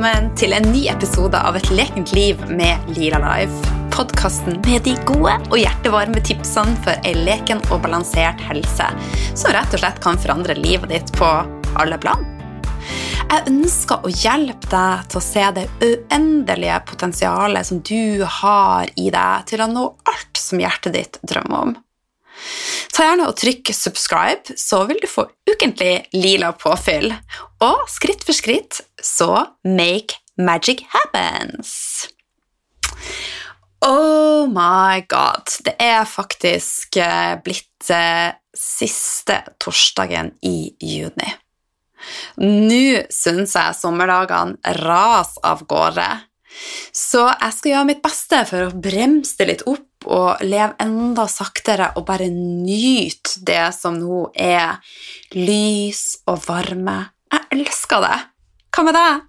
velkommen til en ny episode av Et lekent liv med Lila Life. Podkasten med de gode og hjertevarme tipsene for ei leken og balansert helse, som rett og slett kan forandre livet ditt på alle plan. Jeg ønsker å hjelpe deg til å se det uendelige potensialet som du har i deg til å nå alt som hjertet ditt drømmer om. Ta gjerne og trykk 'subscribe', så vil du få ukentlig lila påfyll. Og skritt for skritt så make magic happens. Oh my god. Det er faktisk eh, blitt eh, siste torsdagen i juni. Nå syns jeg sommerdagene raser av gårde. Så jeg skal gjøre mitt beste for å bremse det litt opp og leve enda saktere og bare nyte det som nå er lys og varme. Jeg elsker det! Hva med deg?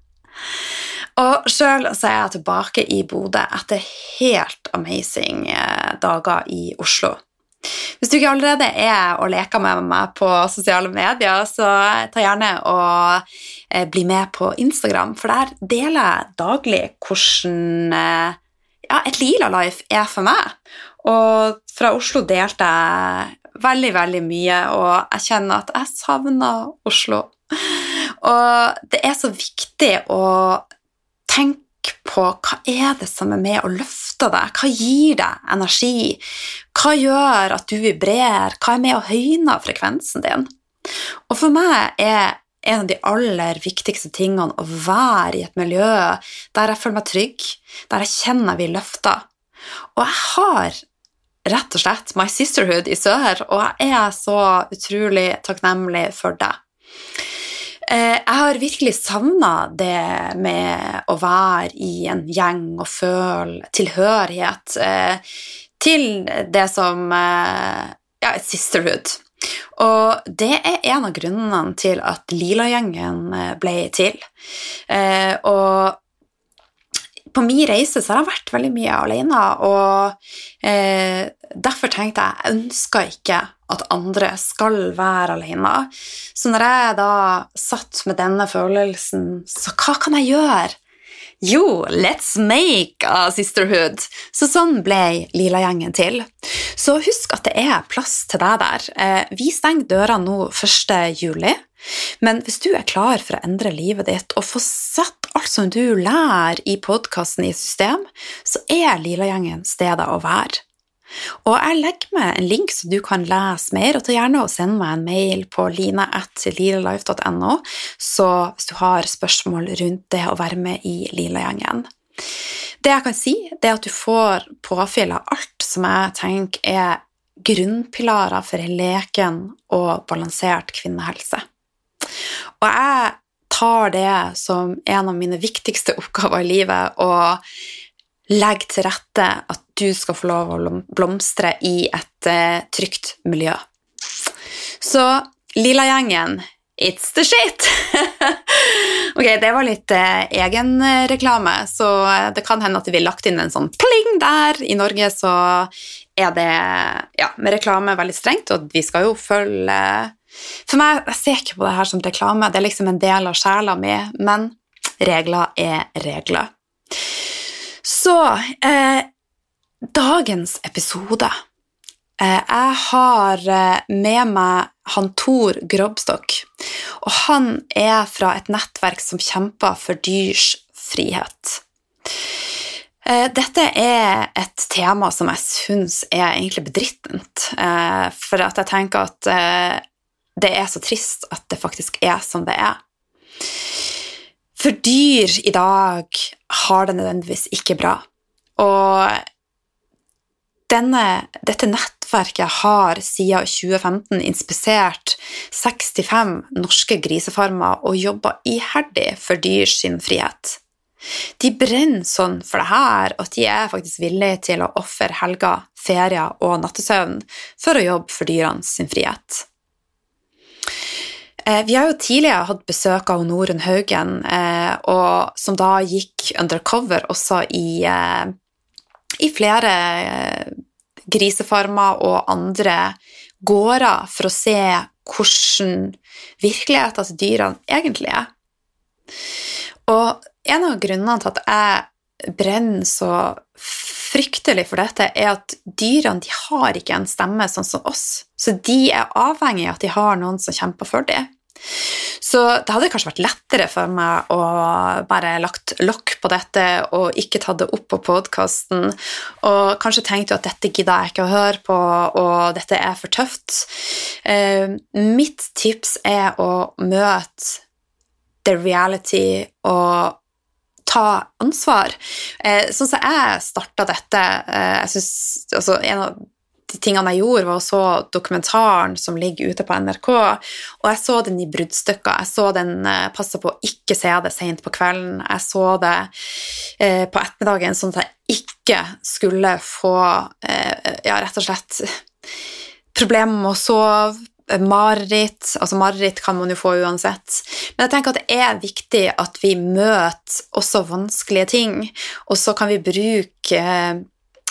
Og sjøl så er jeg tilbake i Bodø etter helt amazing eh, dager i Oslo. Hvis du ikke allerede er og leker med meg på sosiale medier, så ta gjerne og eh, bli med på Instagram, for der deler jeg daglig hvordan eh, ja, et lila life er for meg. Og fra Oslo delte jeg veldig, veldig mye, og jeg kjenner at jeg savner Oslo. Og det er så viktig å tenke på hva er det som er med å løfte deg, hva gir deg energi, hva gjør at du vibrerer, hva er med å høyne frekvensen din? Og for meg er en av de aller viktigste tingene å være i et miljø der jeg føler meg trygg, der jeg kjenner vi løfter. Og jeg har rett og slett my sisterhood i sør, og jeg er så utrolig takknemlig for det. Eh, jeg har virkelig savna det med å være i en gjeng og føle tilhørighet eh, til det som eh, Ja, et sisterhood. Og det er en av grunnene til at Lila-gjengen ble til. Og på min reise så har jeg vært veldig mye alene, og eh, derfor tenkte jeg jeg ønsker ikke at andre skal være alene. Så når jeg da satt med denne følelsen, så hva kan jeg gjøre? Jo, let's make a sisterhood! Så sånn ble Lila-gjengen til. Så husk at det er plass til deg der. Eh, vi stenger døra nå 1. juli. Men hvis du er klar for å endre livet ditt og få satt alt som du lærer i podkasten i system, så er Lila-gjengen stedet å være. Og jeg legger med en link så du kan lese mer, og ta gjerne og send meg en mail på line.lilalife.no hvis du har spørsmål rundt det å være med i Lila-gjengen. Det jeg kan si, det er at du får påfyll av alt som jeg tenker er grunnpilarer for en leken og balansert kvinnehelse. Og jeg tar det som en av mine viktigste oppgaver i livet å legge til rette at du skal få lov å blomstre i et uh, trygt miljø. Så Lilla-gjengen, it's the shit! ok, det var litt eh, egenreklame, så det kan hende at vi har lagt inn en sånn pling der. I Norge så er det ja, med reklame veldig strengt, og vi skal jo følge for meg, Jeg ser ikke på det her som reklame, det er liksom en del av sjela mi, men regler er regler. Så eh, dagens episode eh, Jeg har eh, med meg han Tor Grobstokk, og han er fra et nettverk som kjemper for dyrs frihet. Eh, dette er et tema som jeg syns er egentlig bedrittent, eh, for at jeg tenker at det er så trist at det faktisk er som det er. For dyr i dag har det nødvendigvis ikke bra. Og denne, dette nettverket har siden 2015 inspisert 65 norske grisefarmer og jobba iherdig for dyrs frihet. De brenner sånn for det her at de er faktisk villige til å ofre helger, ferier og nattesøvn for å jobbe for dyrene sin frihet. Eh, vi har jo tidligere hatt besøk av Norunn Haugen, eh, som da gikk undercover også i, eh, i flere grisefarmer og andre gårder for å se hvordan virkeligheten til dyrene egentlig er. Og en av grunnene til at jeg brenner så fryktelig for dette, er at dyrene de har ikke en stemme sånn som oss. Så de er avhengig av at de har noen som kjemper for dem. Så det hadde kanskje vært lettere for meg å bare lagt lokk på dette og ikke tatt det opp på podkasten, og kanskje tenkt at dette gidder jeg ikke å høre på, og dette er for tøft. Eh, mitt tips er å møte the reality og ta ansvar. Eh, sånn som jeg starta dette eh, jeg synes, altså, En av de tingene jeg gjorde, var å så dokumentaren som ligger ute på NRK, og jeg så den i bruddstykker. Jeg så den eh, passe på å ikke se det sent på kvelden. Jeg så det eh, på ettermiddagen, sånn at jeg ikke skulle få eh, ja, rett og slett problemer med å sove, mareritt Altså, mareritt kan man jo få uansett. Men jeg tenker at det er viktig at vi møter også vanskelige ting, og så kan vi bruke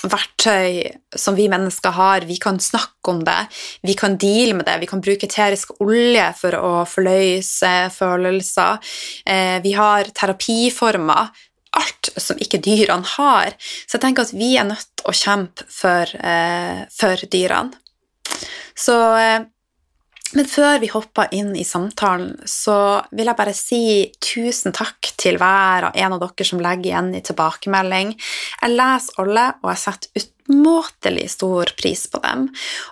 verktøy som vi mennesker har. Vi kan snakke om det, vi kan deale med det, vi kan bruke eterisk olje for å forløse følelser. Eh, vi har terapiformer. Alt som ikke dyrene har. Så jeg tenker at vi er nødt til å kjempe for, eh, for dyrene. Så eh, men før vi hopper inn i samtalen, så vil jeg bare si tusen takk til hver og en av dere som legger igjen i tilbakemelding. Jeg leser alle, og jeg setter utmåtelig stor pris på dem.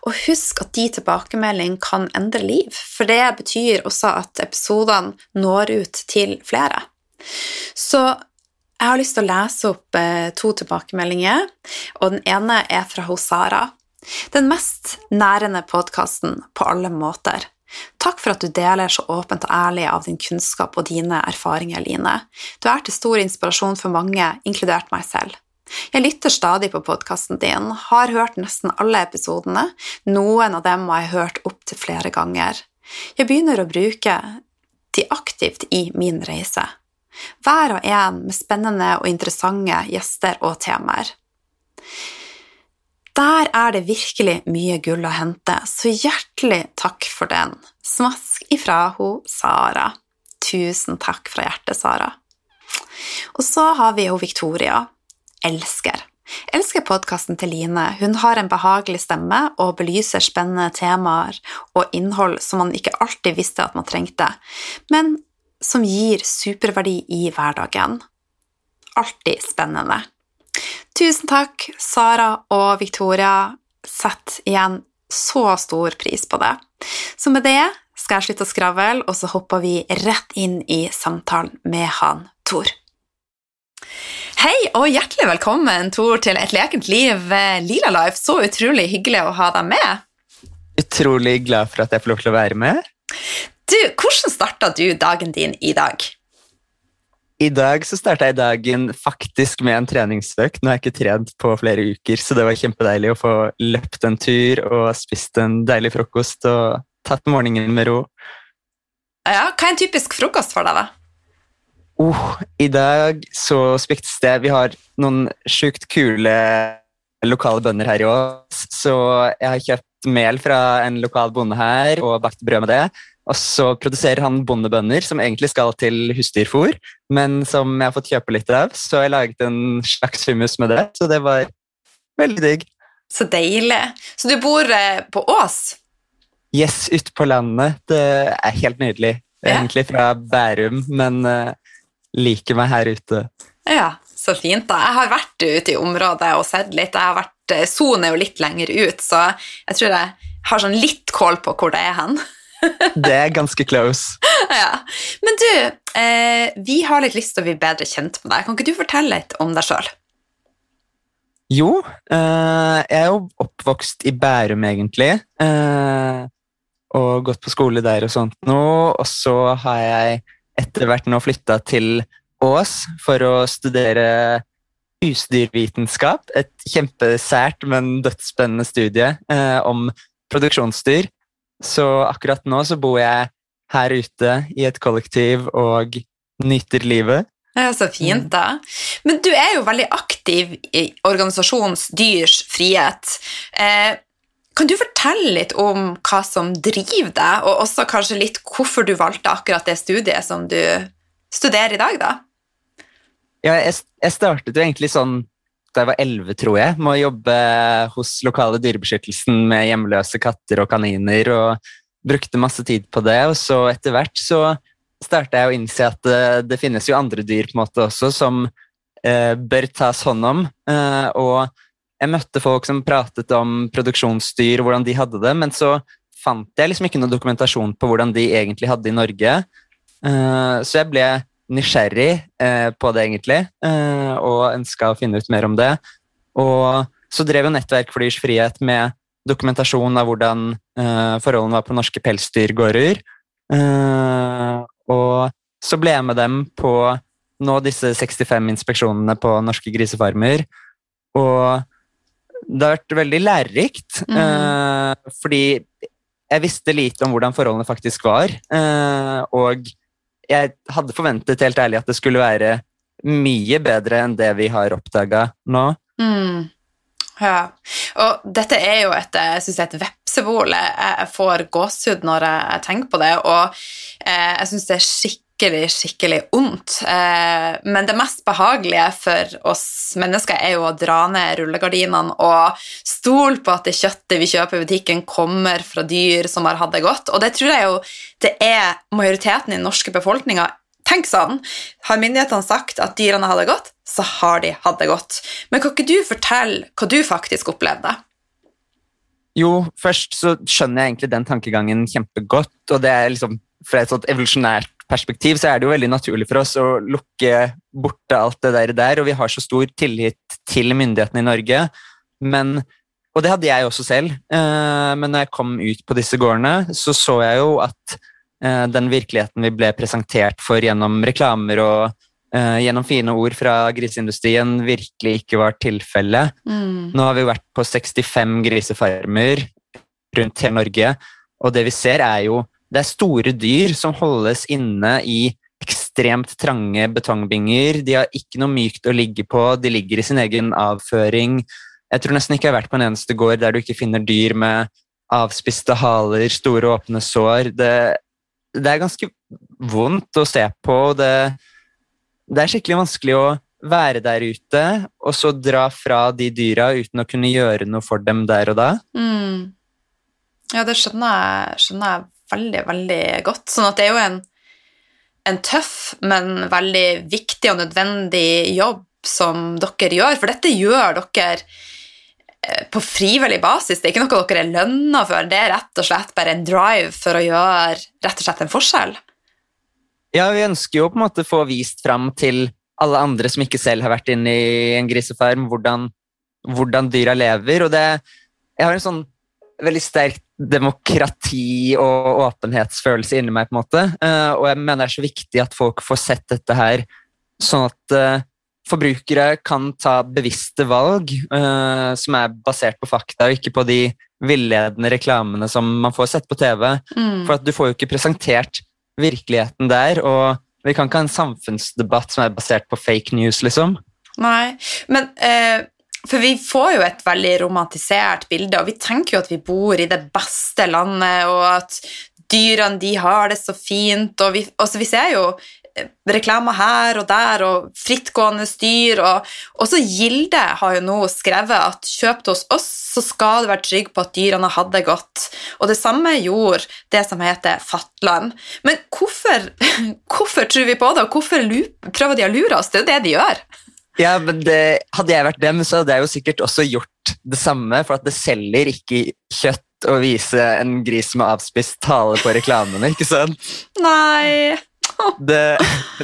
Og husk at de tilbakemeldingene kan endre liv, for det betyr også at episodene når ut til flere. Så jeg har lyst til å lese opp eh, to tilbakemeldinger, og den ene er fra Sara. Den mest nærende podkasten på alle måter. Takk for at du deler så åpent og ærlig av din kunnskap og dine erfaringer, Line. Du er til stor inspirasjon for mange, inkludert meg selv. Jeg lytter stadig på podkasten din, har hørt nesten alle episodene, noen av dem har jeg hørt opptil flere ganger. Jeg begynner å bruke de aktivt i min reise. Hver og en med spennende og interessante gjester og temaer. Der er det virkelig mye gull å hente, så hjertelig takk for den. Smask ifra ho Sara. Tusen takk fra hjertet, Sara. Og så har vi jo Victoria. Elsker. Elsker podkasten til Line. Hun har en behagelig stemme og belyser spennende temaer og innhold som man ikke alltid visste at man trengte, men som gir superverdi i hverdagen. Alltid spennende. Tusen takk, Sara og Victoria. Sett igjen så stor pris på det. Så med det skal jeg slutte å skravle, og så hopper vi rett inn i samtalen med han Tor. Hei og hjertelig velkommen, Tor, til Et lekent liv, eh, Lila Life. Så utrolig hyggelig å ha deg med. Utrolig glad for at jeg får lov til å være med. Du, Hvordan starta du dagen din i dag? I dag så starta jeg dagen faktisk med en treningsøkt. Nå har jeg ikke trent på flere uker, så det var kjempedeilig å få løpt en tur og spist en deilig frokost og tatt morgenen med ro. Ja, Hva er en typisk frokost for deg, da? Oh, I dag så spiktes det Vi har noen sjukt kule lokale bønder her i Ås, så jeg har kjøpt mel fra en lokal bonde her og bakt brød med det. Og så produserer han bondebønner som egentlig skal til husdyrfôr, men som jeg har fått kjøpe litt av, så jeg laget en slags hummus med det. Så det var veldig digg. Så deilig. Så du bor eh, på Ås? Yes, ute på landet. Det er helt nydelig. Egentlig fra Bærum, men uh, liker meg her ute. Ja, så fint. da. Jeg har vært ute i området og sett litt. Jeg har vært, Sonen er jo litt lenger ut, så jeg tror jeg har sånn litt kål på hvor det er hen. det er ganske close. Ja. Men du, eh, vi har litt lyst til å bli bedre kjent med deg. Kan ikke du fortelle litt om deg sjøl? Jo, eh, jeg er jo oppvokst i Bærum, egentlig. Eh, og gått på skole der og sånt nå. Og så har jeg etter hvert nå flytta til Ås for å studere husdyrvitenskap. Et kjempesært, men dødsspennende studie eh, om produksjonsdyr. Så akkurat nå så bor jeg her ute i et kollektiv og nyter livet. Ja, Så fint, da. Men du er jo veldig aktiv i organisasjonens Dyrs frihet. Eh, kan du fortelle litt om hva som driver deg, og også kanskje litt hvorfor du valgte akkurat det studiet som du studerer i dag, da? Ja, jeg, jeg startet jo egentlig sånn da jeg var elleve, tror jeg, med å jobbe hos lokale dyrebeskyttelsen med hjemløse katter og kaniner, og brukte masse tid på det. Og så etter hvert så starta jeg å innse at det, det, finnes jo andre dyr på en måte også som eh, bør tas hånd om. Eh, og jeg møtte folk som pratet om produksjonsdyr, hvordan de hadde det, men så fant jeg liksom ikke noe dokumentasjon på hvordan de egentlig hadde det i Norge. Eh, så jeg ble nysgjerrig eh, på det, egentlig, eh, og ønska å finne ut mer om det. Og så drev jo Nettverk for dyrs frihet med dokumentasjon av hvordan eh, forholdene var på norske pelsdyrgårder. Uh, og så ble jeg med dem på nå disse 65 inspeksjonene på norske grisefarmer. Og det har vært veldig lærerikt, mm. fordi jeg visste lite om hvordan forholdene faktisk var. og jeg hadde forventet helt ærlig at det skulle være mye bedre enn det vi har oppdaga nå. Mm. Ja, og dette er jo et, jeg synes et vepsebol. Jeg får gåsehud når jeg tenker på det, og eh, jeg syns det er skikkelig, skikkelig ondt. Eh, men det mest behagelige for oss mennesker er jo å dra ned rullegardinene og stole på at det kjøttet vi kjøper i butikken, kommer fra dyr som har hatt det godt. Og det tror jeg jo det er majoriteten i den norske befolkninga Tenk sånn. Har myndighetene sagt at dyrene har det godt, så har de hatt det godt. Men kan ikke du fortelle hva du faktisk opplevde? Jo, først så skjønner jeg egentlig den tankegangen kjempegodt. Og det er liksom, fra et sånt evolusjonært perspektiv så er det jo veldig naturlig for oss å lukke borte alt det der, der og vi har så stor tillit til myndighetene i Norge. Men, og det hadde jeg også selv. Eh, men når jeg kom ut på disse gårdene, så så jeg jo at Eh, den virkeligheten vi ble presentert for gjennom reklamer og uh, gjennom fine ord fra griseindustrien, virkelig ikke var tilfellet. Mm. Nå har vi vært på 65 grisefarmer rundt hele Norge, og det vi ser, er jo det er store dyr som holdes inne i ekstremt trange betongbinger. De har ikke noe mykt å ligge på, de ligger i sin egen avføring. Jeg tror nesten ikke jeg har vært på en eneste gård der du ikke finner dyr med avspiste haler, store åpne sår. Det, det er ganske vondt å se på. Det, det er skikkelig vanskelig å være der ute og så dra fra de dyra uten å kunne gjøre noe for dem der og da. Mm. Ja, det skjønner jeg, skjønner jeg, veldig, veldig godt. Sånn at det er jo en, en tøff, men veldig viktig og nødvendig jobb som dere gjør, for dette gjør dere Eh, på frivillig basis. Det er ikke noe dere er lønna for, det er rett og slett bare en drive for å gjøre rett og slett en forskjell? Ja, vi ønsker jo på en måte få vist fram til alle andre som ikke selv har vært inne i en grisefarm, hvordan, hvordan dyra lever. Og det Jeg har en sånn veldig sterk demokrati- og åpenhetsfølelse inni meg, på en måte. Eh, og jeg mener det er så viktig at folk får sett dette her, sånn at eh, forbrukere kan ta bevisste valg uh, som er basert på fakta, og ikke på de villedende reklamene som man får sett på TV. Mm. For at du får jo ikke presentert virkeligheten der, og vi kan ikke ha en samfunnsdebatt som er basert på fake news, liksom. Nei, men uh, For vi får jo et veldig romantisert bilde, og vi tenker jo at vi bor i det beste landet, og at dyrene de har det så fint, og vi, altså, vi ser jo reklamer her og der og frittgående styr. Og også Gilde har jo nå skrevet at kjøpt hos oss, så skal du være trygg på at dyrene har det godt. Og det samme gjorde det som heter Fatland. Men hvorfor, hvorfor tror vi på det, og hvorfor prøver de å lure oss? Det er jo det de gjør. Ja, men det, Hadde jeg vært dem, så hadde jeg jo sikkert også gjort det samme, for at det selger ikke kjøtt å vise en gris med avspist tale på reklamene, ikke sant? Nei det,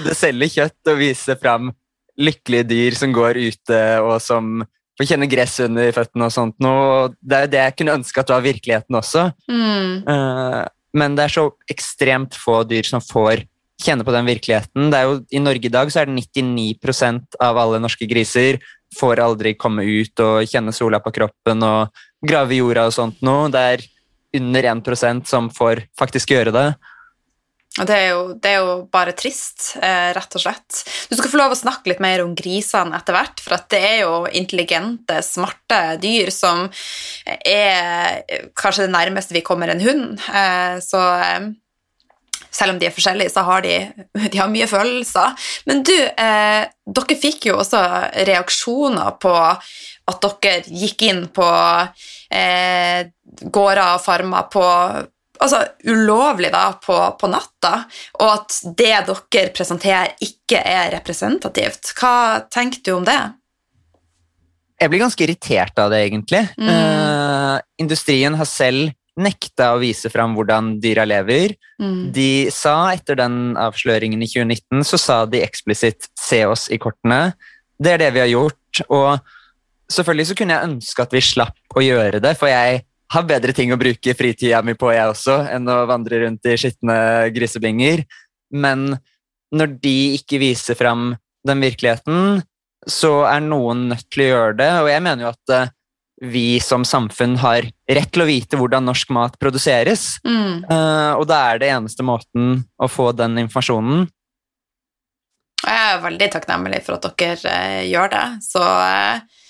det selger kjøtt å vise fram lykkelige dyr som går ute, og som får kjenne gress under føttene og sånt. Og det er jo det jeg kunne ønske at var virkeligheten også. Mm. Uh, men det er så ekstremt få dyr som får kjenne på den virkeligheten. Det er jo, I Norge i dag så er det 99% av alle norske griser får aldri komme ut og kjenne sola på kroppen og grave i jorda og sånt noe. Det er under 1% som får faktisk gjøre det. Det er, jo, det er jo bare trist, eh, rett og slett. Du skal få lov å snakke litt mer om grisene etter hvert, for det er jo intelligente, smarte dyr som er kanskje det nærmeste vi kommer en hund. Eh, så, eh, selv om de er forskjellige, så har de, de har mye følelser. Men du, eh, dere fikk jo også reaksjoner på at dere gikk inn på eh, gårder og farmer på altså ulovlig da, på, på, natta, og at det dere presenterer, ikke er representativt. Hva tenker du om det? Jeg blir ganske irritert av det, egentlig. Mm. Uh, industrien har selv nekta å vise fram hvordan dyra lever. Mm. De sa etter den avsløringen i 2019, så sa de eksplisitt 'se oss i kortene'. Det er det vi har gjort. Og selvfølgelig så kunne jeg ønske at vi slapp å gjøre det, for jeg har bedre ting å bruke fritida mi på, jeg også, enn å vandre rundt i skitne grisebinger. Men når de ikke viser fram den virkeligheten, så er noen nødt til å gjøre det. Og jeg mener jo at uh, vi som samfunn har rett til å vite hvordan norsk mat produseres. Mm. Uh, og da er det eneste måten å få den informasjonen. Jeg er veldig takknemlig for at dere uh, gjør det. Så uh,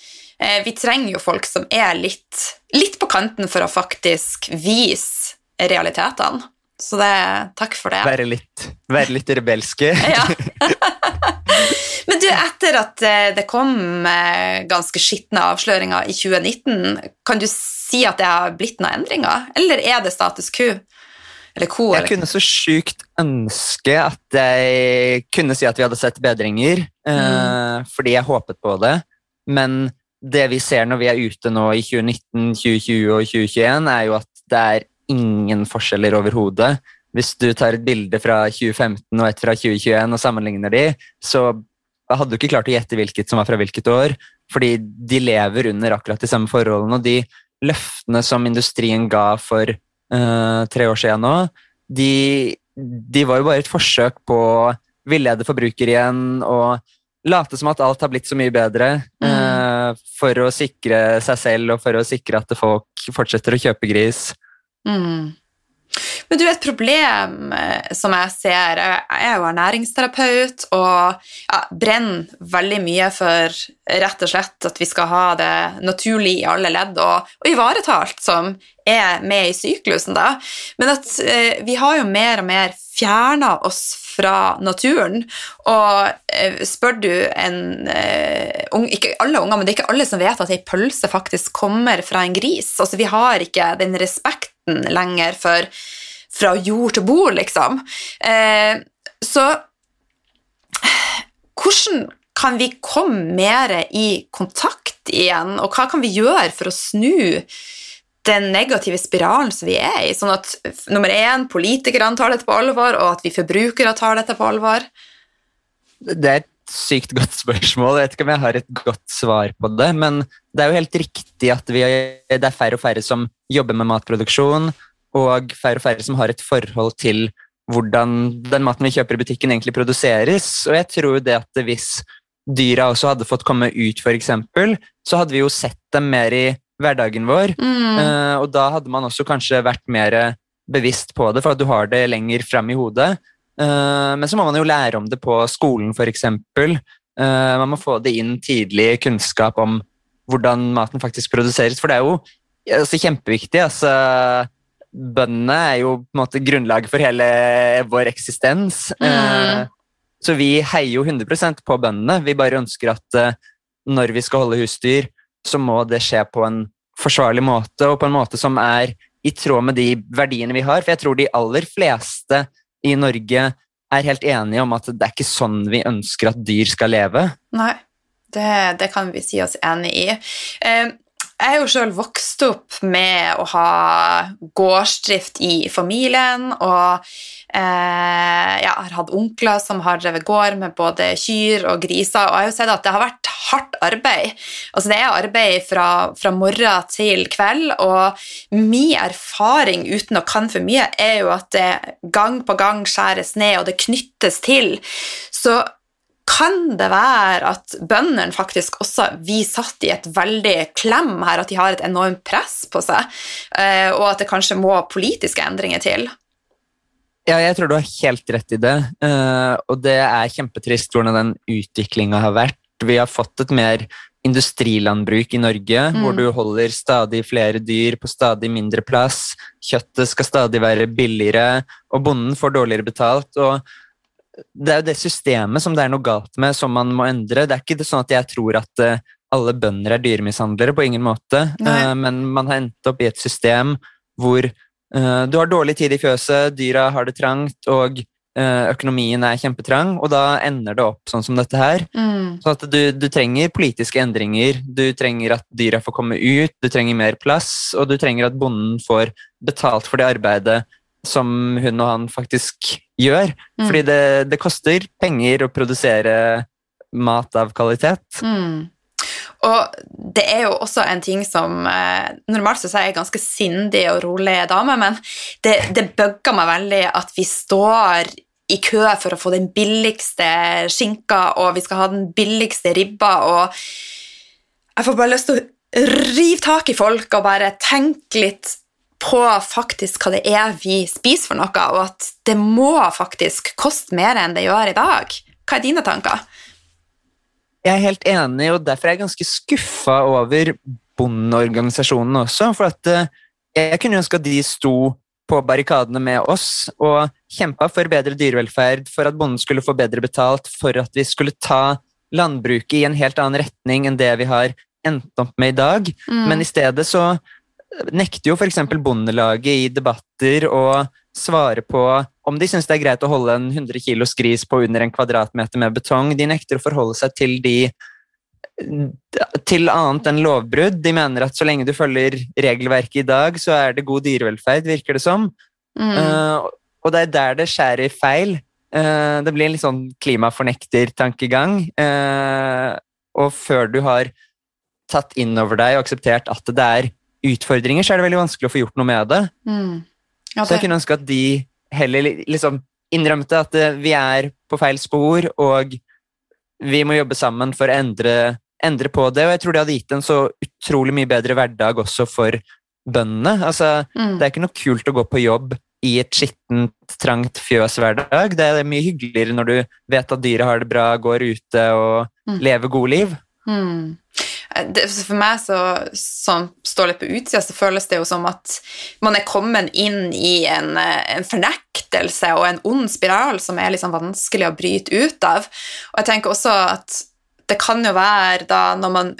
vi trenger jo folk som er litt, litt på kanten for å faktisk vise realitetene. Så det, takk for det. Være litt, være litt rebelske. ja. Etter at eh, det kom eh, ganske skitne avsløringer i 2019, kan du si at det har blitt noen endringer, eller er det status quo? Eller co, jeg kunne så sjukt ønske at jeg kunne si at vi hadde sett bedringer, mm. fordi jeg håpet på det. Men det vi ser når vi er ute nå i 2019, 2020 og 2021, er jo at det er ingen forskjeller overhodet. Hvis du tar et bilde fra 2015 og et fra 2021 og sammenligner de, så hadde du ikke klart å gjette hvilket som var fra hvilket år, fordi de lever under akkurat de samme forholdene. Og de løftene som industrien ga for uh, tre år siden nå, de, de, var jo bare et forsøk på å villede forbruker igjen og late som at alt har blitt så mye bedre mm. uh, for å sikre seg selv og for å sikre at folk fortsetter å kjøpe gris. Mm. Men du, et problem eh, som jeg ser Jeg er jo ernæringsterapeut og ja, brenner veldig mye for rett og slett at vi skal ha det naturlig i alle ledd og, og ivareta alt som er med i syklusen. da. Men at eh, vi har jo mer og mer fjerna oss fra naturen. Og eh, spør du en eh, ung, Ikke alle unger, men det er ikke alle som vet at ei pølse faktisk kommer fra en gris. Altså, vi har ikke den respekten lenger for fra jord til bord, liksom. Eh, så hvordan kan vi komme mer i kontakt igjen, og hva kan vi gjøre for å snu den negative spiralen som vi er i. Sånn at nummer én, politikerne tar dette på alvor, og at vi forbrukere tar dette på alvor. Det er et sykt godt spørsmål. Jeg vet ikke om jeg har et godt svar på det. Men det er jo helt riktig at vi, det er færre og færre som jobber med matproduksjon, og færre og færre som har et forhold til hvordan den maten vi kjøper i butikken, egentlig produseres. Og jeg tror det at hvis dyra også hadde fått komme ut, f.eks., så hadde vi jo sett dem mer i hverdagen vår. Mm. Uh, og da hadde man også kanskje vært mer bevisst på det, for at du har det lenger fram i hodet. Uh, men så må man jo lære om det på skolen, f.eks. Uh, man må få det inn tidlig kunnskap om hvordan maten faktisk produseres, for det er jo altså, kjempeviktig. altså Bøndene er jo på en måte grunnlaget for hele vår eksistens. Mm. Uh, så vi heier jo 100 på bøndene. Vi bare ønsker at når vi skal holde husdyr, så må det skje på en forsvarlig måte, og på en måte som er i tråd med de verdiene vi har. For jeg tror de aller fleste i Norge er helt enige om at det er ikke sånn vi ønsker at dyr skal leve. Nei, det, det kan vi si oss enig i. Eh, jeg er jo sjøl vokst opp med å ha gårdsdrift i familien, og eh, jeg har hatt onkler som har drevet gård med både kyr og griser, og jeg har jo sett at det har vært hardt arbeid. Altså Det er arbeid fra, fra morgen til kveld, og min erfaring uten å kan for mye, er jo at det gang på gang skjæres ned, og det knyttes til. Så kan det være at bøndene faktisk også vi satt i et veldig klem her, at de har et enormt press på seg, eh, og at det kanskje må politiske endringer til? Ja, jeg tror du har helt rett i det, eh, og det er kjempetrist hvordan den utviklinga har vært. Vi har fått et mer industrilandbruk i Norge, Mm. hvor du holder stadig flere dyr på stadig mindre plass. Kjøttet skal stadig være billigere, og bonden får dårligere betalt. og det er jo det systemet som det er noe galt med, som man må endre. Det er ikke sånn at jeg tror at eh, alle bønder er dyremishandlere, på ingen måte. Nei. Eh, men man har endt opp i et system hvor eh, du har dårlig tid i fjøset, dyra har det trangt, og økonomien er kjempetrang, og da ender det opp sånn som dette her. Mm. Så at du, du trenger politiske endringer, du trenger at dyra får komme ut, du trenger mer plass, og du trenger at bonden får betalt for det arbeidet som hun og han faktisk gjør. Mm. Fordi det, det koster penger å produsere mat av kvalitet. Mm. Og det er jo også en ting som eh, Normalt så er jeg ganske sindig og rolig dame, men det, det bugger meg veldig at vi står i kø for å få den billigste skinka, og vi skal ha den billigste ribba, og jeg får bare lyst til å rive tak i folk og bare tenke litt på faktisk hva det er vi spiser for noe, og at det må faktisk koste mer enn det gjør i dag. Hva er dine tanker? Jeg er helt enig, og derfor er jeg ganske skuffa over bondeorganisasjonene også. For at eh, jeg kunne ønske at de sto på barrikadene med oss og kjempa for bedre dyrevelferd, for at bonden skulle få bedre betalt, for at vi skulle ta landbruket i en helt annen retning enn det vi har endt opp med i dag. Mm. Men i stedet så nekter jo f.eks. Bondelaget i debatter å svare på om de syns det er greit å holde en 100 kilos gris på under en kvadratmeter med betong. De nekter å forholde seg til de til annet enn lovbrudd. De mener at så lenge du følger regelverket i dag, så er det god dyrevelferd, virker det som. Mm. Uh, og det er der det skjærer feil. Uh, det blir en litt sånn klimafornekter-tankegang. Eh, og før du har tatt inn over deg og akseptert at det er utfordringer, så er det veldig vanskelig å få gjort noe med det. Mm. Ja, Så jeg kunne ønske at de heller liksom innrømte at eh, vi er på feil spor, og vi må jobbe sammen for å endre, endre på det. Og jeg tror det hadde gitt en så utrolig mye bedre hverdag også for bøndene. Altså, mm. det er ikke noe kult å gå på jobb i et skittent, trangt fjøs hver dag. Det er mye hyggeligere når du vet at dyret har det bra, går ute og Mm. lever gode liv. Mm. Det, for meg så, som står litt på utsida, så føles det jo som at man er kommet inn i en, eh, en fornektelse og en ond spiral som er liksom vanskelig å bryte ut av. Og jeg tenker også at det kan jo være da når man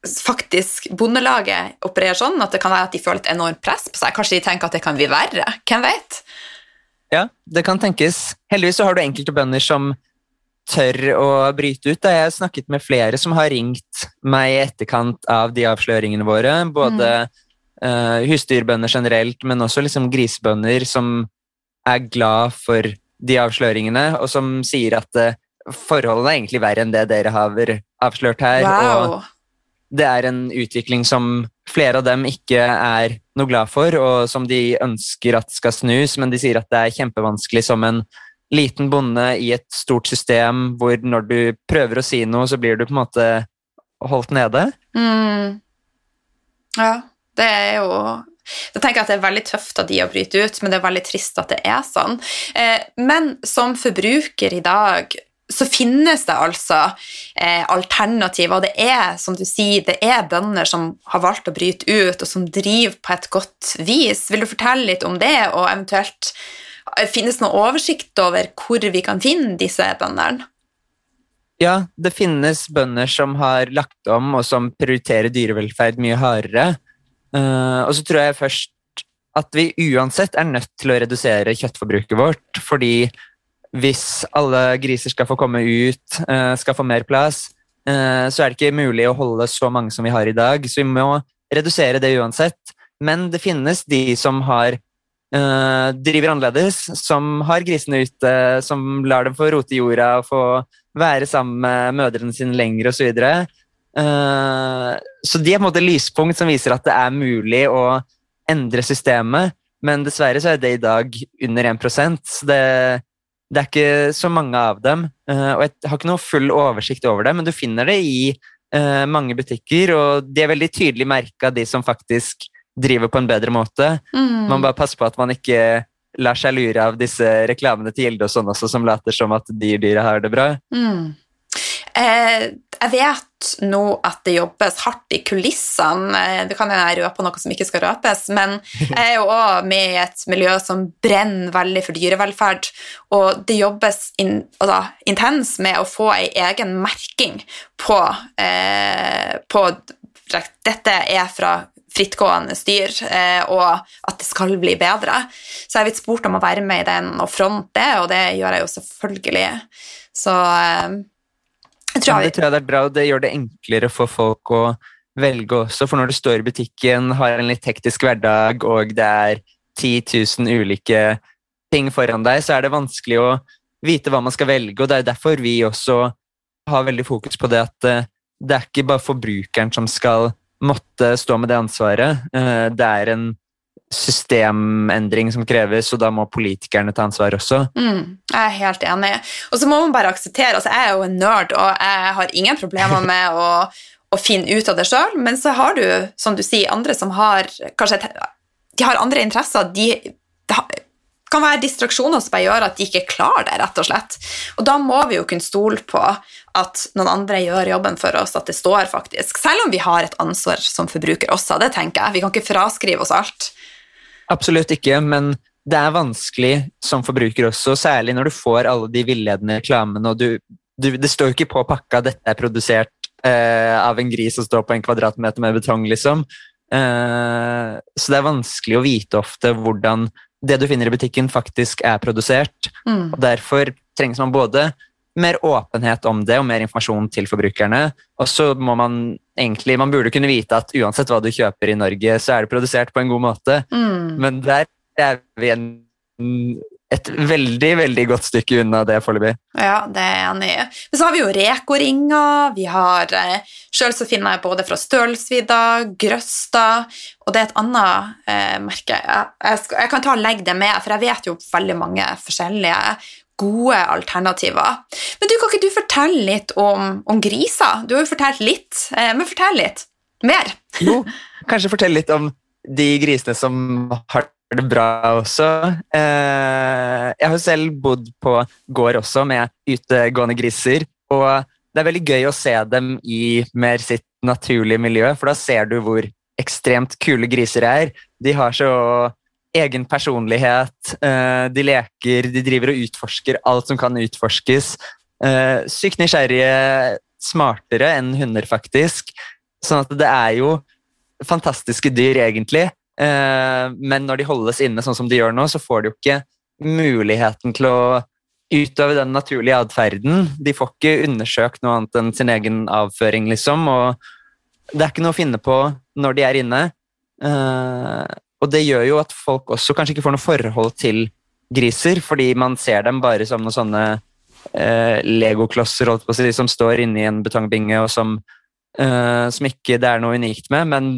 faktisk Bondelaget opererer sånn, at det kan være at de føler et enormt press på seg. Kanskje de tenker at det kan bli verre. Hvem vet? Ja, det kan tenkes. Heldigvis så har du enkelte bønder som tør å bryte ut. Da. Jeg har snakket med flere som har ringt meg i etterkant av de avsløringene våre. Både eh, husdyrbønder generelt, men også liksom grisebønder som er glad for de avsløringene, og som sier at uh, forholdene er egentlig verre enn det dere har avslørt her. Og det er en utvikling som flere av dem ikke er noe glad for, og som de ønsker at skal snus, men de sier at det er kjempevanskelig som en liten bonde i et stort system, hvor når du prøver å si noe, så blir du på en måte holdt nede. Mm. Ja, det er jo Da tenker jeg at det er veldig tøft av de å bryte ut, men det er veldig trist at det er sånn. Eh, men som forbruker i dag så finnes det altså eh, alternativer, og det er, som du sier, det er bønder som har valgt å bryte ut, og som driver på et godt vis. Vil du fortelle litt om det, og eventuelt finnes det noen oversikt over hvor vi kan finne disse bøndene? Ja, det finnes bønder som har lagt om, og som prioriterer dyrevelferd mye hardere. Eh, og så tror jeg først at vi uansett er nødt til å redusere kjøttforbruket vårt, fordi hvis alle griser skal få komme ut, eh, skal få mer plass, eh, så er det ikke mulig å holde så mange som vi har i dag. Så vi må redusere det uansett. Men det finnes de som har eh, driver annerledes, som har grisene ute, som lar dem få rote i jorda og få være sammen med mødrene sine lenger osv. Så. Eh, så de er på en måte lyspunkt som viser at det er mulig å endre systemet, men dessverre så er det i dag under 1 så det, det er ikke så mange av dem. Uh, og jeg har ikke noe full oversikt over det, men du finner det i mange butikker, og de er veldig tydelig merka, de som faktisk driver på en bedre måte. Mm. Man bare passer på at man ikke lar seg lure av disse reklamene til Gilde og sånn også, som later som at de dyra har det bra. Mm. Eh, jeg vet nå at det jobbes hardt i kulissene. Eh, det kan jeg røpe noe som ikke skal røpes, men jeg er jo òg med i et miljø som brenner veldig for dyrevelferd, og det jobbes in, altså, intens med å få ei egen merking på, eh, på Dette er fra frittgående styr, eh, og at det skal bli bedre. Så jeg har blitt spurt om å være med i den og fronte, og det gjør jeg jo selvfølgelig. Så eh, jeg tror ja, Det tror jeg det er bra, og det gjør det enklere for folk å velge også. For når du står i butikken, har en litt hektisk hverdag, og det er 10 000 ulike ting foran deg, så er det vanskelig å vite hva man skal velge. og Det er derfor vi også har veldig fokus på det at eh, det er ikke bare forbrukeren som skal måtte stå med det ansvaret. Eh, det er en systemendring som kreves, og da må politikerne ta ansvar også. Mm, jeg er helt enig. Og så må man bare akseptere altså Jeg er jo en nerd, og jeg har ingen problemer med å, å finne ut av det sjøl, men så har du, som du sier, andre som har kanskje de har andre interesser. De, de kan være distraksjoner som bare gjør at de ikke klarer det, rett og slett. Og da må vi jo kunne stole på at noen andre gjør jobben for oss, at det står faktisk. Selv om vi har et ansvar som forbruker også, det tenker jeg. Vi kan ikke fraskrive oss alt. Absolutt ikke, men det er vanskelig som forbruker også, særlig når du får alle de villedende reklamene, og du, du, det står jo ikke på pakka 'dette er produsert eh, av en gris som står på en kvadratmeter med betong', liksom. Eh, så det er vanskelig å vite ofte hvordan det du finner i butikken, faktisk er produsert. Mm. og Derfor trengs man både mer åpenhet om det og mer informasjon til forbrukerne. Og så må man egentlig Man burde kunne vite at uansett hva du kjøper i Norge, så er det produsert på en god måte. Mm. Men der er vi en et veldig veldig godt stykke unna det foreløpig. Ja, det er jeg enig i. Men så har vi jo Reko-ringer. Vi har eh, Sjøl så finner jeg både fra Stølsvidda, Grøsta, og det er et annet eh, merke. Jeg, jeg, skal, jeg, kan ta og legge det med, for jeg vet jo veldig mange forskjellige gode alternativer. Men du, kan ikke du fortelle litt om, om griser? Du har jo fortalt litt, eh, men fortell litt mer. jo, kanskje fortelle litt om de grisene som har det bra også. Eh, jeg har selv bodd på gård også med utegående griser, og det er veldig gøy å se dem i mer sitt naturlige miljø, for da ser du hvor ekstremt kule griser er. De har så egen personlighet, eh, de leker, de driver og utforsker alt som kan utforskes. Eh, sykt nysgjerrige, smartere enn hunder, faktisk. Sånn at det er jo fantastiske dyr, egentlig. Eh, men når de holdes inne sånn som de gjør nå, så får de jo ikke muligheten til å utøve den naturlige atferden. De får ikke undersøkt noe annet enn sin egen avføring, liksom. Og det er ikke noe å finne på når de er inne. Eh, og det gjør jo at folk også kanskje ikke får noe forhold til griser, fordi man ser dem bare som noen sånne eh, legoklosser si, som står inni en betongbinge, og som Uh, som ikke det er noe unikt med, men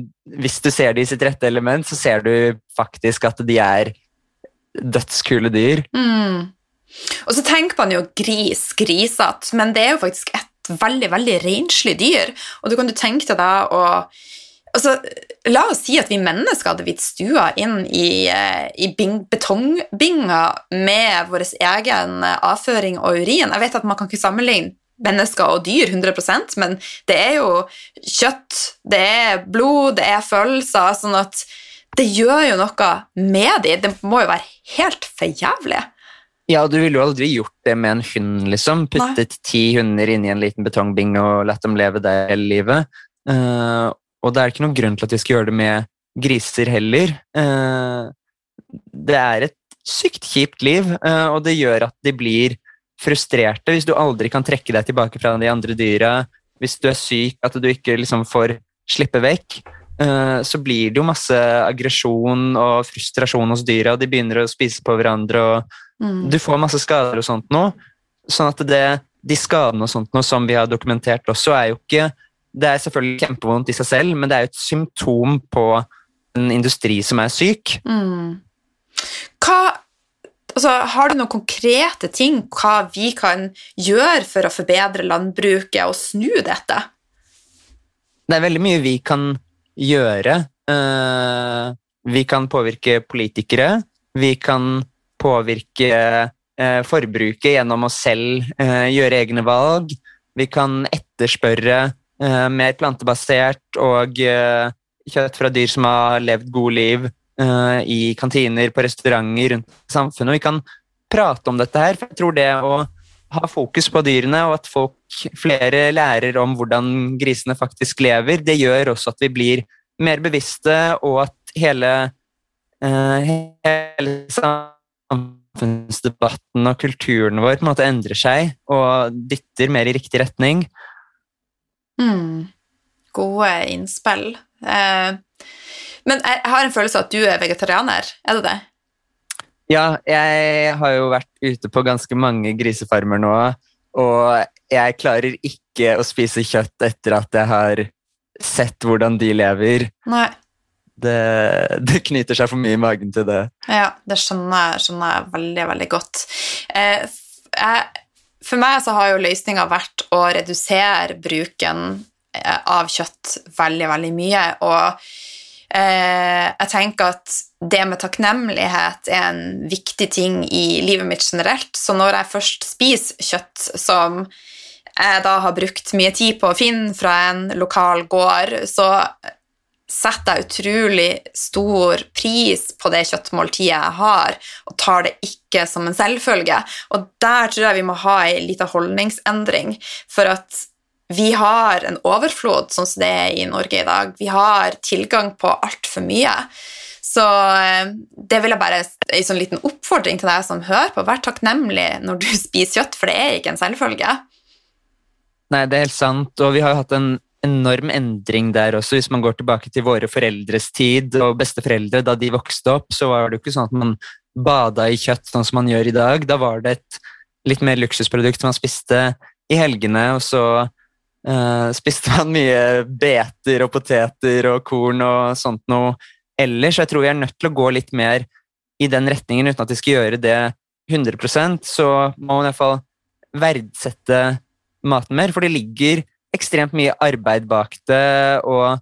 hvis du ser det i sitt rette element, så ser du faktisk at de er dødskule dyr. Mm. Og så tenker man jo gris, grisete, men det er jo faktisk et veldig veldig renslig dyr. Og du kan jo tenke deg da å altså, La oss si at vi mennesker hadde blitt stua inn i, eh, i betongbinga med vår egen avføring og urin. Jeg vet at man kan ikke sammenligne mennesker og dyr 100% men det er jo kjøtt, det er blod, det er følelser, sånn at det gjør jo noe med dem. Det må jo være helt for jævlig. Ja, du ville jo aldri gjort det med en hund, liksom. Puttet Nei. ti hunder inn i en liten betongbing og latt dem leve det hele livet. Uh, og det er ikke noen grunn til at vi skal gjøre det med griser heller. Uh, det er et sykt kjipt liv, uh, og det gjør at de blir frustrerte hvis du aldri kan trekke deg tilbake fra de andre dyra. Hvis du er syk, at du ikke liksom får slippe vekk. Eh, så blir det jo masse aggresjon og frustrasjon hos dyra, og de begynner å spise på hverandre, og mm. du får masse skader og sånt nå. Sånn at det, de skadene og sånt nå som vi har dokumentert også, er jo ikke Det er selvfølgelig kjempevondt i seg selv, men det er jo et symptom på en industri som er syk. Mm. Hva Altså, har du noen konkrete ting hva vi kan gjøre for å forbedre landbruket og snu dette? Det er veldig mye vi kan gjøre. Uh, vi kan påvirke politikere. Vi kan påvirke uh, forbruket gjennom å selv uh, gjøre egne valg. Vi kan etterspørre eh, mer plantebasert og eh, kjøtt fra dyr som har levd gode liv eh, i kantiner, på restauranter rundt samfunnet. Og vi kan prate om dette her, for jeg tror det å ha fokus på dyrene, og at folk flere lærer om hvordan grisene faktisk lever, det gjør også at vi blir mer bevisste, og at hele, eh, hele samfunnsdebatten og kulturen vår på en måte endrer seg og dytter mer i riktig retning. Mm. Gode innspill. Eh, men jeg har en følelse av at du er vegetarianer, er det det? Ja, jeg har jo vært ute på ganske mange grisefarmer nå, og jeg klarer ikke å spise kjøtt etter at jeg har sett hvordan de lever. Nei. Det, det knyter seg for mye i magen til det. Ja, det skjønner skjønner jeg veldig, veldig godt. Eh, jeg, for meg så har jo løsninga vært å redusere bruken eh, av kjøtt veldig, veldig mye. Og jeg tenker at det med takknemlighet er en viktig ting i livet mitt generelt. Så når jeg først spiser kjøtt som jeg da har brukt mye tid på å finne fra en lokal gård, så setter jeg utrolig stor pris på det kjøttmåltidet jeg har, og tar det ikke som en selvfølge. Og der tror jeg vi må ha ei lita holdningsendring, for at vi har en overflod sånn som det er i Norge i dag. Vi har tilgang på altfor mye. Så eh, det vil jeg bare en sånn liten oppfordring til deg som hører på. Vær takknemlig når du spiser kjøtt, for det er ikke en selvfølge. Nei, det er helt sant, og vi har jo hatt en enorm endring der også. Hvis man går tilbake til våre foreldres tid og besteforeldre, da de vokste opp, så var det jo ikke sånn at man bada i kjøtt sånn som man gjør i dag. Da var det et litt mer luksusprodukt man spiste i helgene, og så uh, spiste man mye beter og poteter og korn og sånt noe ellers. Jeg tror vi er nødt til å gå litt mer i den retningen uten at vi skal gjøre det 100% så må man i hvert fall verdsette maten mer, for det ligger ekstremt mye arbeid bak det, og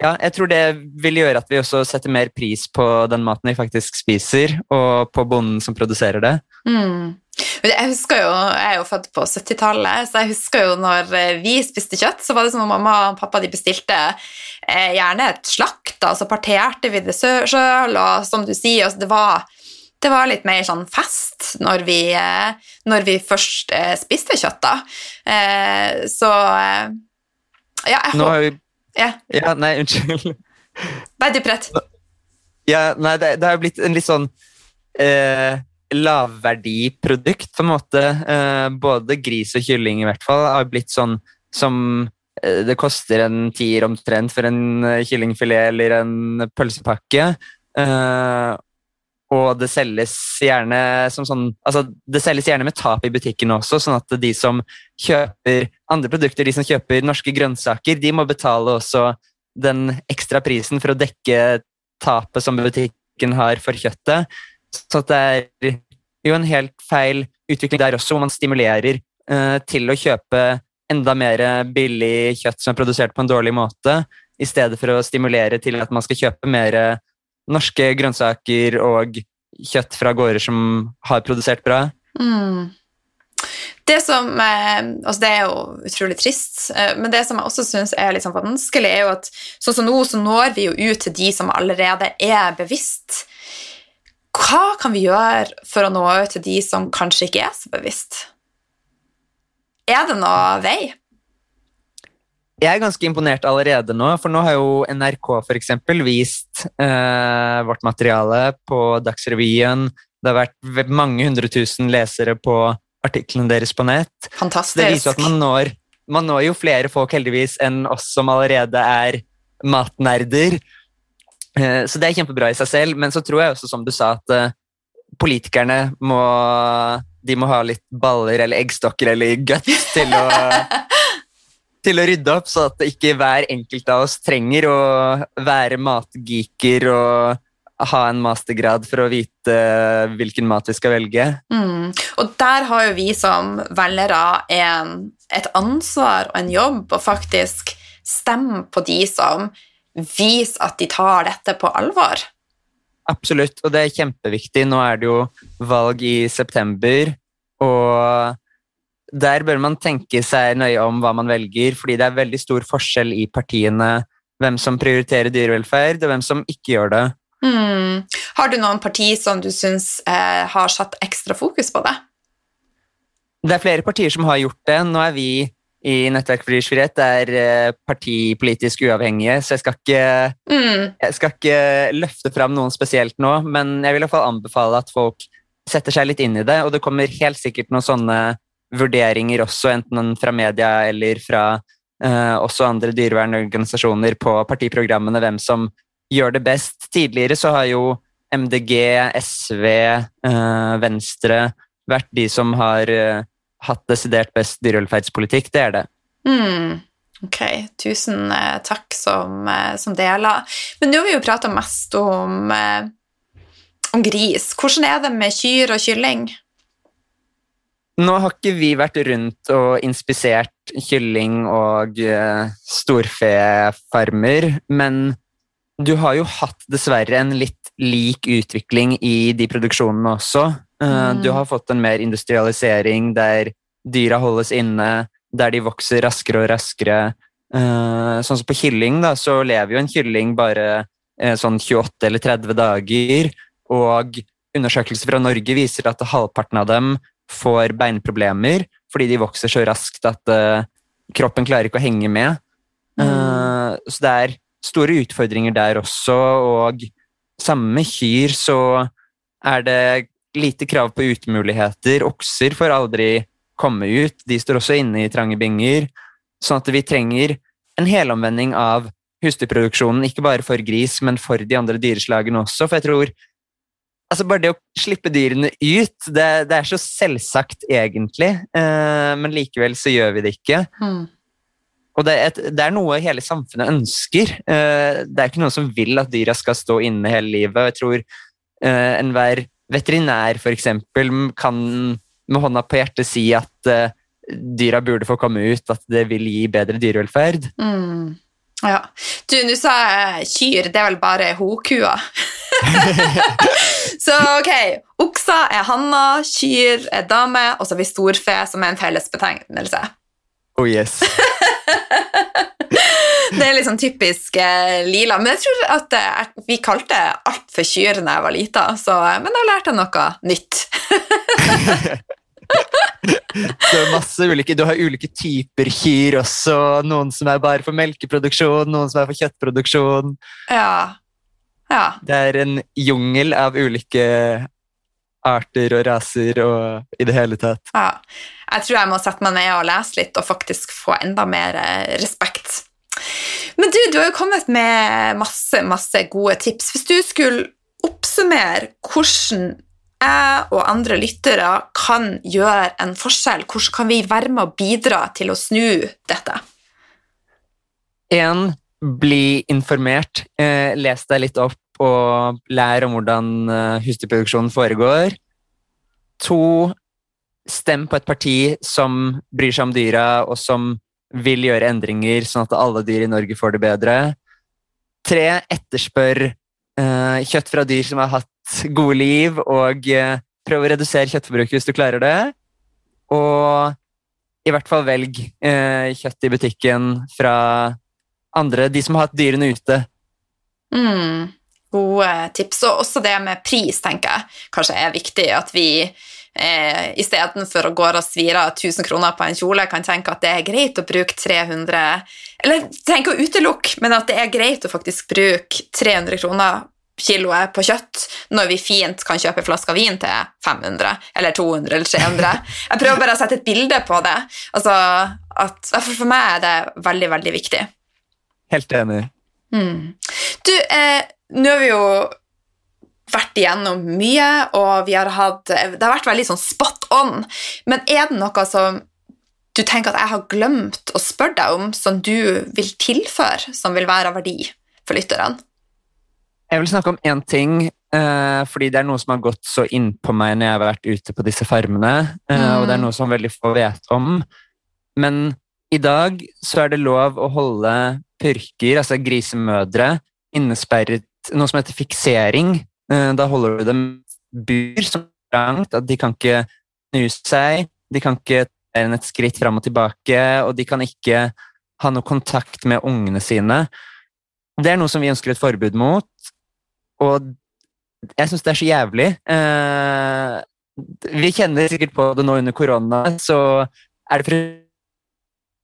ja, jeg tror det vil gjøre at vi også setter mer pris på den maten vi faktisk spiser, og på bonden som produserer det. Mm. Jeg husker jo, jeg er jo født på 70-tallet, så jeg husker jo når eh, vi spiste kjøtt, så var det som om mamma og pappa de bestilte eh, gjerne et slakt, da, så parterte vi det sjøl, og som du sier, altså, det var det var litt mer sånn fest når vi, eh, når vi først eh, spiste kjøtt, da. Eh, så Ja, jeg håper vi... ja. ja. Nei, unnskyld. Nei, rett. Ja, nei, det, det har jo blitt en litt sånn eh, lavverdiprodukt, på en måte. Eh, både gris og kylling, i hvert fall, har blitt sånn som eh, det koster en tier omtrent for en kyllingfilet eller en pølsepakke. Og det selges gjerne som sånn altså Det selges gjerne med tap i butikken også, sånn at de som kjøper andre produkter, de som kjøper norske grønnsaker, de må betale også den ekstra prisen for å dekke tapet som butikken har for kjøttet. Så det er jo en helt feil utvikling der også, hvor man stimulerer uh, til å kjøpe enda mer billig kjøtt som er produsert på en dårlig måte, i stedet for å stimulere til at man skal kjøpe mer norske grønnsaker og kjøtt fra gårder som har produsert bra. Mm. Det som eh, altså Det er jo utrolig trist, eh, men det som jeg også syns er litt sånn vanskelig, er jo at sånn som nå så når vi jo ut til de som allerede er bevisst. Hva kan vi gjøre for å nå ut til de som kanskje ikke er så bevisst? Er det noe vei? Jeg er ganske imponert allerede nå, for nå har jo NRK eksempel, vist eh, vårt materiale på Dagsrevyen. Det har vært mange hundre tusen lesere på artiklene deres på nett. Fantastisk. Det viser at man når, man når jo flere folk heldigvis enn oss som allerede er matnerder. Eh, så det er kjempebra i seg selv, men så tror jeg også, som du sa, at eh, politikerne må de må ha litt baller eller eggstokker eller guts til å til å rydde opp, så at ikke hver enkelt av oss trenger å være matgeeker og ha en mastergrad for å vite hvilken mat vi skal velge. Mm. Og der har jo vi som velgere en, et ansvar og en jobb å faktisk stemme på de som viser at de tar dette på alvor. Absolutt, og det er kjempeviktig. Nå er det jo valg i september, og der bør man tenke seg nøye om hva man velger, fordi det er veldig stor forskjell i partiene hvem som prioriterer dyrevelferd, og hvem som ikke gjør det. Mm. Har du noen parti som du syns eh, har satt ekstra fokus på det? Det er flere partier som har gjort det. Nå er vi i Nettverk for dyrsfrihet er eh, partipolitisk uavhengige, så jeg skal, ikke, mm. jeg skal ikke løfte fram noen spesielt nå, men jeg vil i hvert fall anbefale at folk setter seg litt inn i det, og det kommer helt sikkert noen sånne vurderinger også, enten fra media eller fra eh, også andre dyrevernorganisasjoner på partiprogrammene, hvem som gjør det best. Tidligere så har jo MDG, SV, eh, Venstre vært de som har uh, hatt desidert best dyrevelferdspolitikk. Det er det. Mm. Ok, tusen takk som, som deler. Men nå har vi jo prata mest om om gris. Hvordan er det med kyr og kylling? Nå har ikke vi vært rundt og inspisert kylling og storfefarmer, men du har jo hatt dessverre en litt lik utvikling i de produksjonene også. Uh, mm. Du har fått en mer industrialisering der dyra holdes inne, der de vokser raskere og raskere. Uh, sånn som på kylling, da, så lever jo en kylling bare sånn 28 eller 30 dager. Og undersøkelser fra Norge viser at halvparten av dem får beinproblemer fordi de vokser så raskt at kroppen klarer ikke å henge med. Mm. så det er store utfordringer der også, og samme med kyr så er det lite krav på utemuligheter. Okser får aldri komme ut, de står også inne i trange binger. Sånn at vi trenger en helomvending av husdyrproduksjonen, ikke bare for gris, men for de andre dyreslagene også. For jeg tror Altså Bare det å slippe dyrene ut, det, det er så selvsagt egentlig, eh, men likevel så gjør vi det ikke. Mm. Og det er, et, det er, noe hele samfunnet ønsker. Eh, det er ikke noen som vil at dyra skal stå inne hele livet. Jeg tror eh, enhver veterinær f.eks. kan med hånda på hjertet si at eh, dyra burde få komme ut, at det vil gi bedre dyrevelferd. Mm. Ja. Du, nå sa jeg kyr, det er vel bare hokua? så ok, okser er hanna, kyr er dame, og så har vi storfe, som er en fellesbetegnelse. Oh yes. det er liksom typisk eh, lila. Men jeg tror at eh, vi kalte alt for kyr da jeg var lita, så, eh, men da lærte jeg noe nytt. så masse ulike, Du har ulike typer kyr også. Noen som er bare for melkeproduksjon, noen som er for kjøttproduksjon. Ja, ja. Det er en jungel av ulike arter og raser og i det hele tatt. Ja. Jeg tror jeg må sette meg ned og lese litt og faktisk få enda mer eh, respekt. Men du, du har jo kommet med masse, masse gode tips. Hvis du skulle oppsummere hvordan jeg og andre lyttere kan gjøre en forskjell, hvordan kan vi være med å bidra til å snu dette? En, bli informert. Eh, les deg litt opp og lær om hvordan eh, husdyrproduksjonen foregår. To, stem på et parti som bryr seg om dyra, og som vil gjøre endringer sånn at alle dyr i Norge får det bedre. Tre, etterspør eh, kjøtt fra dyr som har hatt gode liv, og eh, prøv å redusere kjøttforbruket hvis du klarer det. Og i hvert fall velg eh, kjøtt i butikken fra andre, de som har hatt dyrene ute. Mm, gode tips. Og også det med pris, tenker jeg kanskje er viktig. At vi eh, istedenfor å gå og svire 1000 kroner på en kjole, kan tenke at det er greit å bruke 300 Eller tenke å utelukke, men at det er greit å faktisk bruke 300 kroner kiloet på kjøtt når vi fint kan kjøpe flaske vin til 500 eller 200 eller 300. Jeg prøver bare å sette et bilde på det. Altså at, for meg er det veldig, veldig viktig. Helt enig. Mm. Du, eh, nå har vi jo vært igjennom mye, og vi har hatt Det har vært veldig sånn spot on, men er det noe som du tenker at jeg har glemt å spørre deg om, som du vil tilføre, som vil være av verdi for lytterne? Jeg vil snakke om én ting, eh, fordi det er noe som har gått så innpå meg når jeg har vært ute på disse farmene, eh, mm. og det er noe som veldig få vet om. Men i dag så er det lov å holde purker, altså grisemødre, innesperret noe som heter fiksering. Eh, da holder du dem bur så langt at de kan ikke snu seg, de kan ikke enn et skritt fram og tilbake, og de kan ikke ha noe kontakt med ungene sine. Det er noe som vi ønsker et forbud mot, og jeg syns det er så jævlig. Eh, vi kjenner sikkert på det nå under korona, så er det for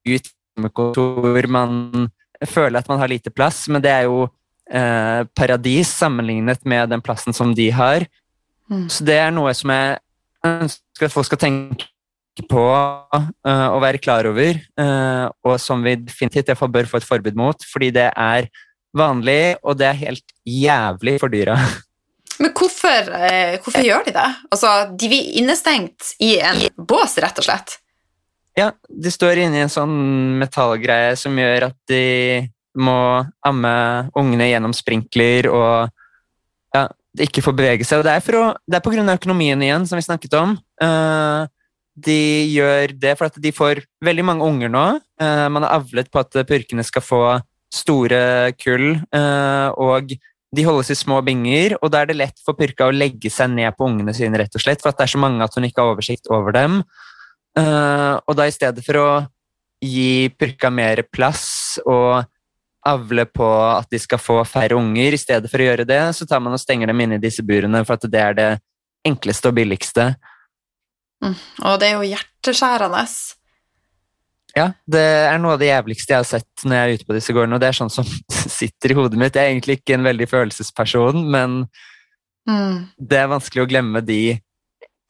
ut med kontor man føler at man har lite plass, men det er jo eh, paradis sammenlignet med den plassen som de har. Mm. Så det er noe som jeg ønsker at folk skal tenke på uh, og være klar over, uh, og som vi definitivt derfor bør få et forbud mot, fordi det er vanlig, og det er helt jævlig for dyra. Men hvorfor, uh, hvorfor gjør de det? Altså, de blir innestengt i en bås, rett og slett? Ja, de står inni en sånn metallgreie som gjør at de må amme ungene gjennom sprinkler og ja, ikke får bevege seg. Det er, å, det er på grunn av økonomien igjen, som vi snakket om. Uh, de gjør det for at de får veldig mange unger nå. Uh, man har avlet på at purkene skal få store kull, uh, og de holdes i små binger, og da er det lett for purka å legge seg ned på ungene sine, rett og slett, for at det er så mange at hun ikke har oversikt over dem. Og da i stedet for å gi purka mer plass og avle på at de skal få færre unger. I stedet for å gjøre det, så tar man og stenger dem inne i disse burene, for at det er det enkleste og billigste. Mm. Og det er jo hjerteskjærende. Ja, det er noe av det jævligste jeg har sett når jeg er ute på disse gårdene, og det er sånn som sitter i hodet mitt. Jeg er egentlig ikke en veldig følelsesperson, men mm. det er vanskelig å glemme de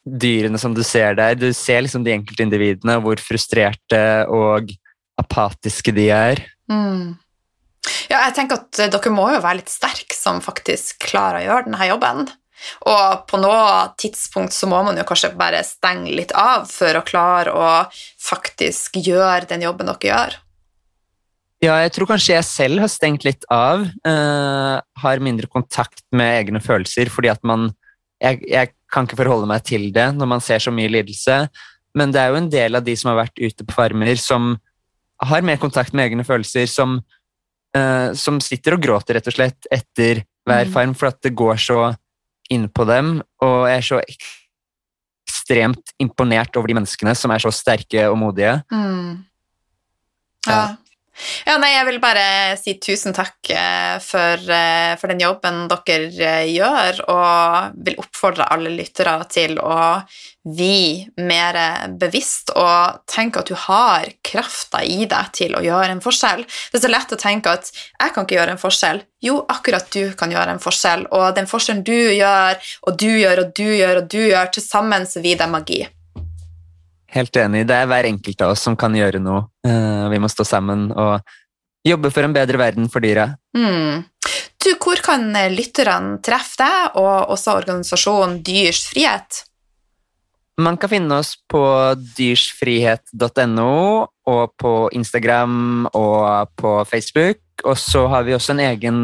dyrene som du ser der. Du ser liksom de enkeltindividene, hvor frustrerte og apatiske de er. Mm. Ja, jeg tenker at eh, dere må jo være litt sterke som faktisk klarer å gjøre denne jobben. Og på noe tidspunkt så må man jo kanskje bare stenge litt av for å klare å faktisk gjøre den jobben dere gjør. Ja, jeg tror kanskje jeg selv har stengt litt av. Uh, har mindre kontakt med egne følelser fordi at man jeg, jeg, kan ikke forholde meg til det når man ser så mye lidelse. Men det er jo en del av de som har vært ute på farmer, som har mer kontakt med egne følelser, som uh, som sitter og gråter rett og slett etter hver mm. farm, for at det går så inn på dem, og jeg er så ekstremt imponert over de menneskene som er så sterke og modige. Mm. Ja. Ja, nei, jeg vil bare si tusen takk eh, for, eh, for, den jobben dere eh, gjør, og vil oppfordre alle lyttere til å bli mer bevisst og tenke at du har krafta i deg til å gjøre en forskjell. Det er så lett å tenke at 'jeg kan ikke gjøre en forskjell'. Jo, akkurat du kan gjøre en forskjell, og den forskjellen du gjør, og du gjør, og du gjør, og du gjør, til sammen så vil det magi. Helt enig. Det er hver enkelt av oss som kan gjøre noe. Uh, vi må stå sammen og jobbe for en bedre verden for dyra. Mm. Du, hvor kan lytterne treffe deg, og også organisasjonen Dyrs frihet? Man kan finne oss på dyrsfrihet.no og på Instagram og på Facebook. Og så har vi også en egen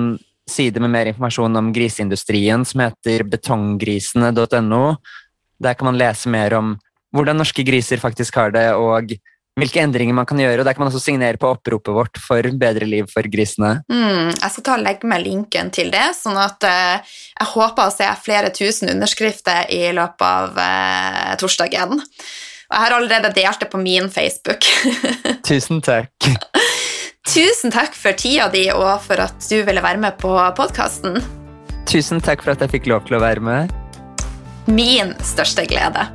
side med mer informasjon om griseindustrien som heter betonggrisene.no. Der kan man lese mer om hvordan norske griser faktisk har det, og hvilke endringer man kan gjøre. og Der kan man også signere på oppropet vårt for bedre liv for grisene. Mm, jeg skal ta og legge meg linken til det, sånn at uh, jeg håper å se flere tusen underskrifter i løpet av uh, torsdagen. Og jeg har allerede delt det på min Facebook. Tusen takk. Tusen takk for tida di og for at du ville være med på podkasten. Tusen takk for at jeg fikk lov til å være med. Min største glede.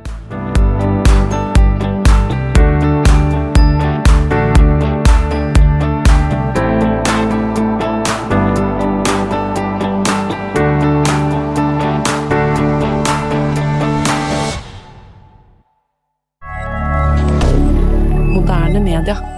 Media.